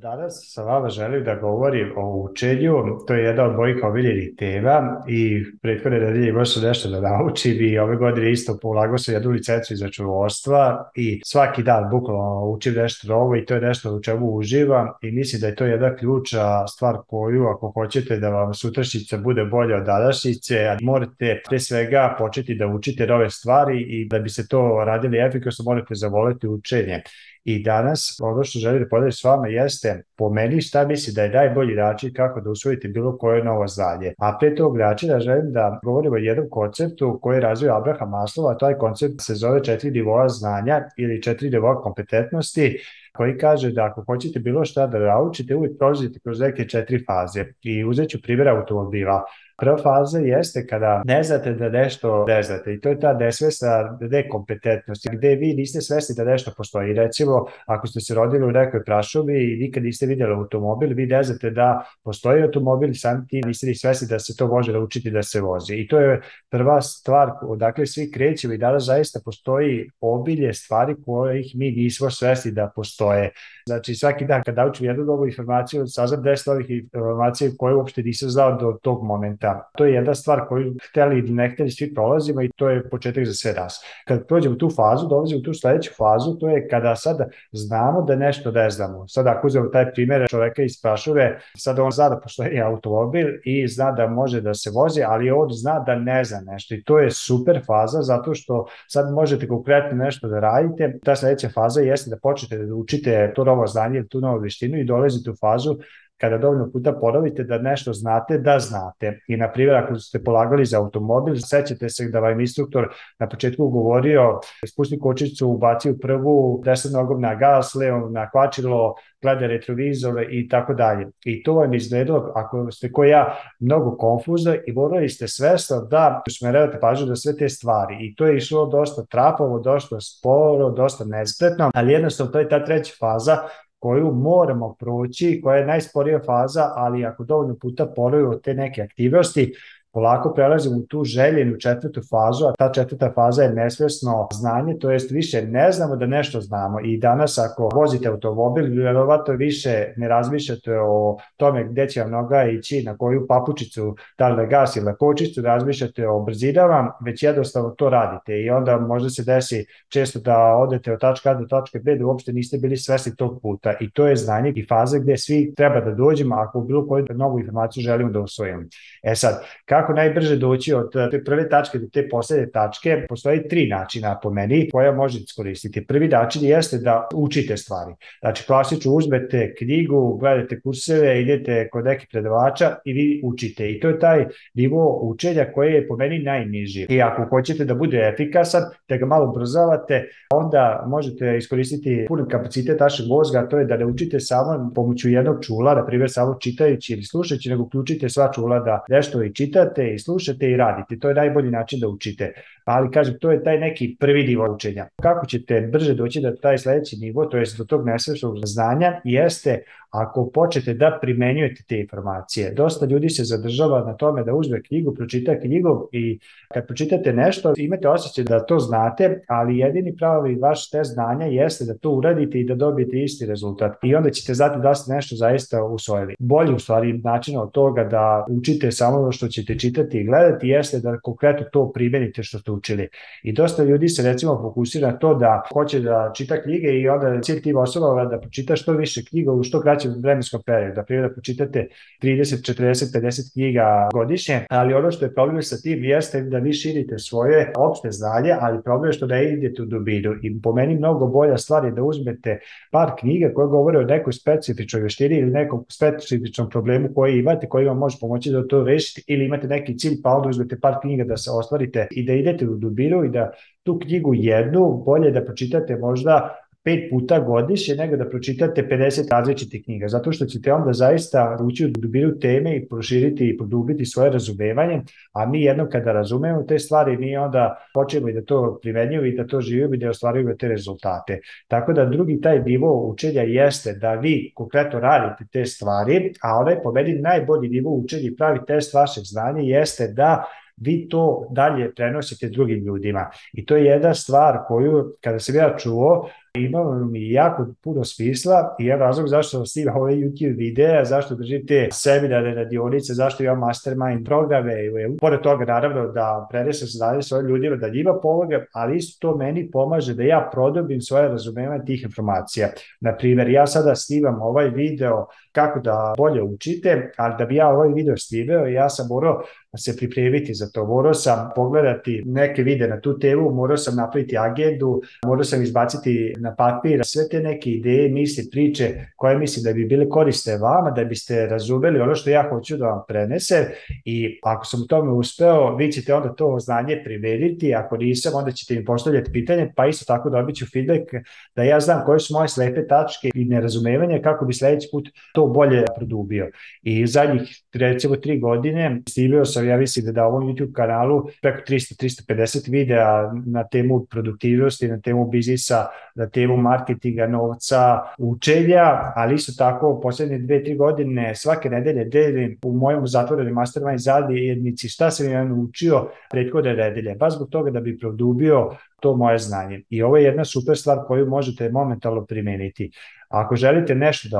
Danas sa vama želim da govorim o učenju, to je jedna od mojih omiljenih tema i prethodne nedelje imao sam nešto da naučim i ove godine isto polagao sam jednu licencu iz računovodstva i svaki dan bukvalno učim nešto novo i to je nešto u čemu uživam i mislim da je to jedna ključa stvar koju ako hoćete da vam sutrašnjica bude bolja od današnjice, morate pre svega početi da učite nove stvari i da bi se to radili efikasno morate zavoleti učenje. I danas ono što želim da podelim s vama jeste po meni šta misli da je najbolji način kako da usvojite bilo koje novo znanje. A pre tog načina želim da govorimo o jednom konceptu koji je razvio Abraham Maslova, taj koncept se zove četiri nivoa znanja ili četiri nivoa kompetentnosti koji kaže da ako hoćete bilo šta da naučite, uvijek prođete kroz neke četiri faze i uzet ću primjer automobila. Prva faza jeste kada ne znate da nešto ne znate i to je ta nesvesna nekompetentnost gde vi niste svesni da nešto postoji. Recimo, ako ste se rodili u nekoj prašumi i nikad niste vidjeli automobil, vi ne znate da postoji automobil, sam ti niste ni svesni da se to može naučiti da se vozi. I to je prva stvar odakle svi krećemo i danas zaista postoji obilje stvari kojih mi nismo svesni da postoji soy Znači svaki dan kad naučim jednu novu informaciju, saznam deset novih informacija koje uopšte nisam znao do tog momenta. To je jedna stvar koju hteli ili ne hteli svi prolazimo i to je početak za sve nas. Kad prođemo tu fazu, dolazimo u tu sledeću fazu, to je kada sad znamo da nešto ne znamo. Sada ako uzmemo taj primjer čoveka iz Prašove, sad on zna da postoji automobil i zna da može da se vozi, ali on zna da ne zna nešto i to je super faza zato što sad možete konkretno nešto da radite. Ta sledeća faza jeste da počnete da učite to novo znanje ili tu novu veštinu i dolazite u fazu kada dovoljno puta ponovite da nešto znate, da znate. I na primjer, ako ste polagali za automobil, sećate se da vam instruktor na početku govorio, spusti kočicu, ubaci u prvu, desnom nogom na gas, levom na kvačilo, gleda retrovizore i tako dalje. I to vam izgledalo, ako ste ko ja, mnogo konfuzno i morali ste svesno da usmeravate pažnju da sve te stvari. I to je išlo dosta trapavo, dosta sporo, dosta nespretno, ali jednostavno to je ta treća faza koju moramo proći, koja je najsporija faza, ali ako dovoljno puta porujemo te neke aktivnosti, polako prelazimo u tu željenu četvrtu fazu, a ta četvrta faza je nesvesno znanje, to jest više ne znamo da nešto znamo i danas ako vozite automobil, verovato više ne razmišljate o tome gde će vam noga ići, na koju papučicu, da li gas ili kočicu, razmišljate o brzinama, već jednostavno to radite i onda možda se desi često da odete od tačka A do tačke B da uopšte niste bili svesni tog puta i to je znanje i faza gde svi treba da dođemo ako bilo koju novu informaciju želimo da usvojimo. E sad, kako kako najbrže doći od eh, te prve tačke do te poslednje tačke, postoji tri načina po meni koja možete iskoristiti. Prvi način jeste da učite stvari. Znači, klasično uzmete knjigu, gledate kurseve, idete kod nekih predavača i vi učite. I to je taj nivo učenja koji je po meni najniži. I ako hoćete da bude efikasan, da ga malo brzavate, onda možete iskoristiti pun kapacitet vašeg mozga, to je da ne učite samo pomoću jednog čula, na primjer samo čitajući ili slušajući, nego uključite sva čula da nešto i čitate gledate i slušate i radite. To je najbolji način da učite. Pa, ali kažem, to je taj neki prvi nivo učenja. Kako ćete brže doći da taj sledeći nivo, to jest do tog nesvršnog znanja, jeste ako počete da primenjujete te informacije. Dosta ljudi se zadržava na tome da uzme knjigu, pročita knjigu i kad pročitate nešto, imate osjećaj da to znate, ali jedini pravi vaš test znanja jeste da to uradite i da dobijete isti rezultat. I onda ćete znati da ste nešto zaista usvojili. Bolji u stvari način od toga da učite samo ono što ćete čitati i gledati jeste da konkretno to primenite što ste učili. I dosta ljudi se recimo fokusira to da hoće da čita knjige i onda cilj tim osobama da pročita što više knjiga u što kraćem vremenskom periodu. Da primjer da pročitate 30, 40, 50 knjiga godišnje, ali ono što je problem sa tim jeste da vi širite svoje opšte znanje, ali problem je što da idete u dubinu. I po meni mnogo bolja stvar je da uzmete par knjiga koje govore o nekoj specifičnoj veštini ili nekom specifičnom problemu koji imate, koji vam može pomoći da to rešite ili imate neki cilj pa onda uzmete par knjiga da se ostvarite i da idete uhvati u dubinu i da tu knjigu jednu bolje da pročitate možda pet puta godišnje nego da pročitate 50 različitih knjiga, zato što ćete onda zaista ući u dubinu teme i proširiti i produbiti svoje razumevanje, a mi jednom kada razumemo te stvari, mi onda počnemo i da to primenjujemo i da to živimo i da ostvarujemo te rezultate. Tako da drugi taj nivo učenja jeste da vi konkretno radite te stvari, a onaj po meni najbolji nivo učenja i pravi test vašeg znanja jeste da vi to dalje prenosite drugim ljudima. I to je jedna stvar koju, kada sam ja čuo, imao mi jako puno smisla i jedan razlog zašto snimam ove YouTube videe, zašto držim te seminare, radionice, zašto imam mastermind programe. Pored toga, naravno, da prenesem znanje svojim ljudima, da njima pomogam, ali isto to meni pomaže da ja prodobim svoje razumevanje tih informacija. Na primjer, ja sada snimam ovaj video kako da bolje učite, ali da bi ja ovaj video snimeo, ja sam morao se pripremiti za to. Morao sam pogledati neke videe na tu temu, morao sam napraviti agendu, morao sam izbaciti na papir sve te neke ideje, misli, priče koje mislim da bi bile koriste vama, da biste razumeli ono što ja hoću da vam prenesem i ako sam u tome uspeo, vi ćete onda to znanje primeniti, ako nisam, onda ćete mi postavljati pitanje, pa isto tako dobit ću feedback da ja znam koje su moje slepe tačke i nerazumevanja kako bi sledeći put to bolje produbio. I zadnjih, recimo, tri godine stilio sam, ja mislim da ovom YouTube kanalu preko 300-350 videa na temu produktivnosti, na temu biznisa, na alternativu marketinga novca, učelja, ali isto tako poslednje dve, tri godine svake nedelje delim u mojom zatvorenom mastermind zajednici šta sam ja naučio prethodne nedelje, baš zbog toga da bi produbio to moje znanje. I ovo je jedna super stvar koju možete momentalno primeniti. Ako želite nešto da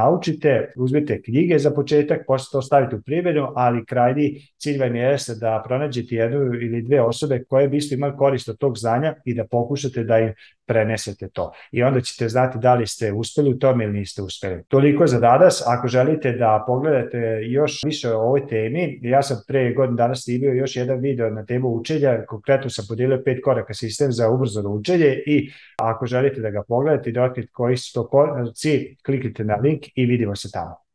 naučite, uzmite knjige za početak, posle to stavite u primjenu, ali krajni cilj vam je da pronađete jednu ili dve osobe koje bi isto imali korist od tog znanja i da pokušate da im prenesete to. I onda ćete znati da li ste uspeli u tome ili niste uspeli. Toliko za danas. Ako želite da pogledate još više o ovoj temi, ja sam pre godin danas snimio još jedan video na temu učenja, konkretno sam podelio pet koraka sistem za ubrzano učenje i ako želite da ga pogledate i da otkrite koji su to koraci, kliknite na link i vidimo se tamo.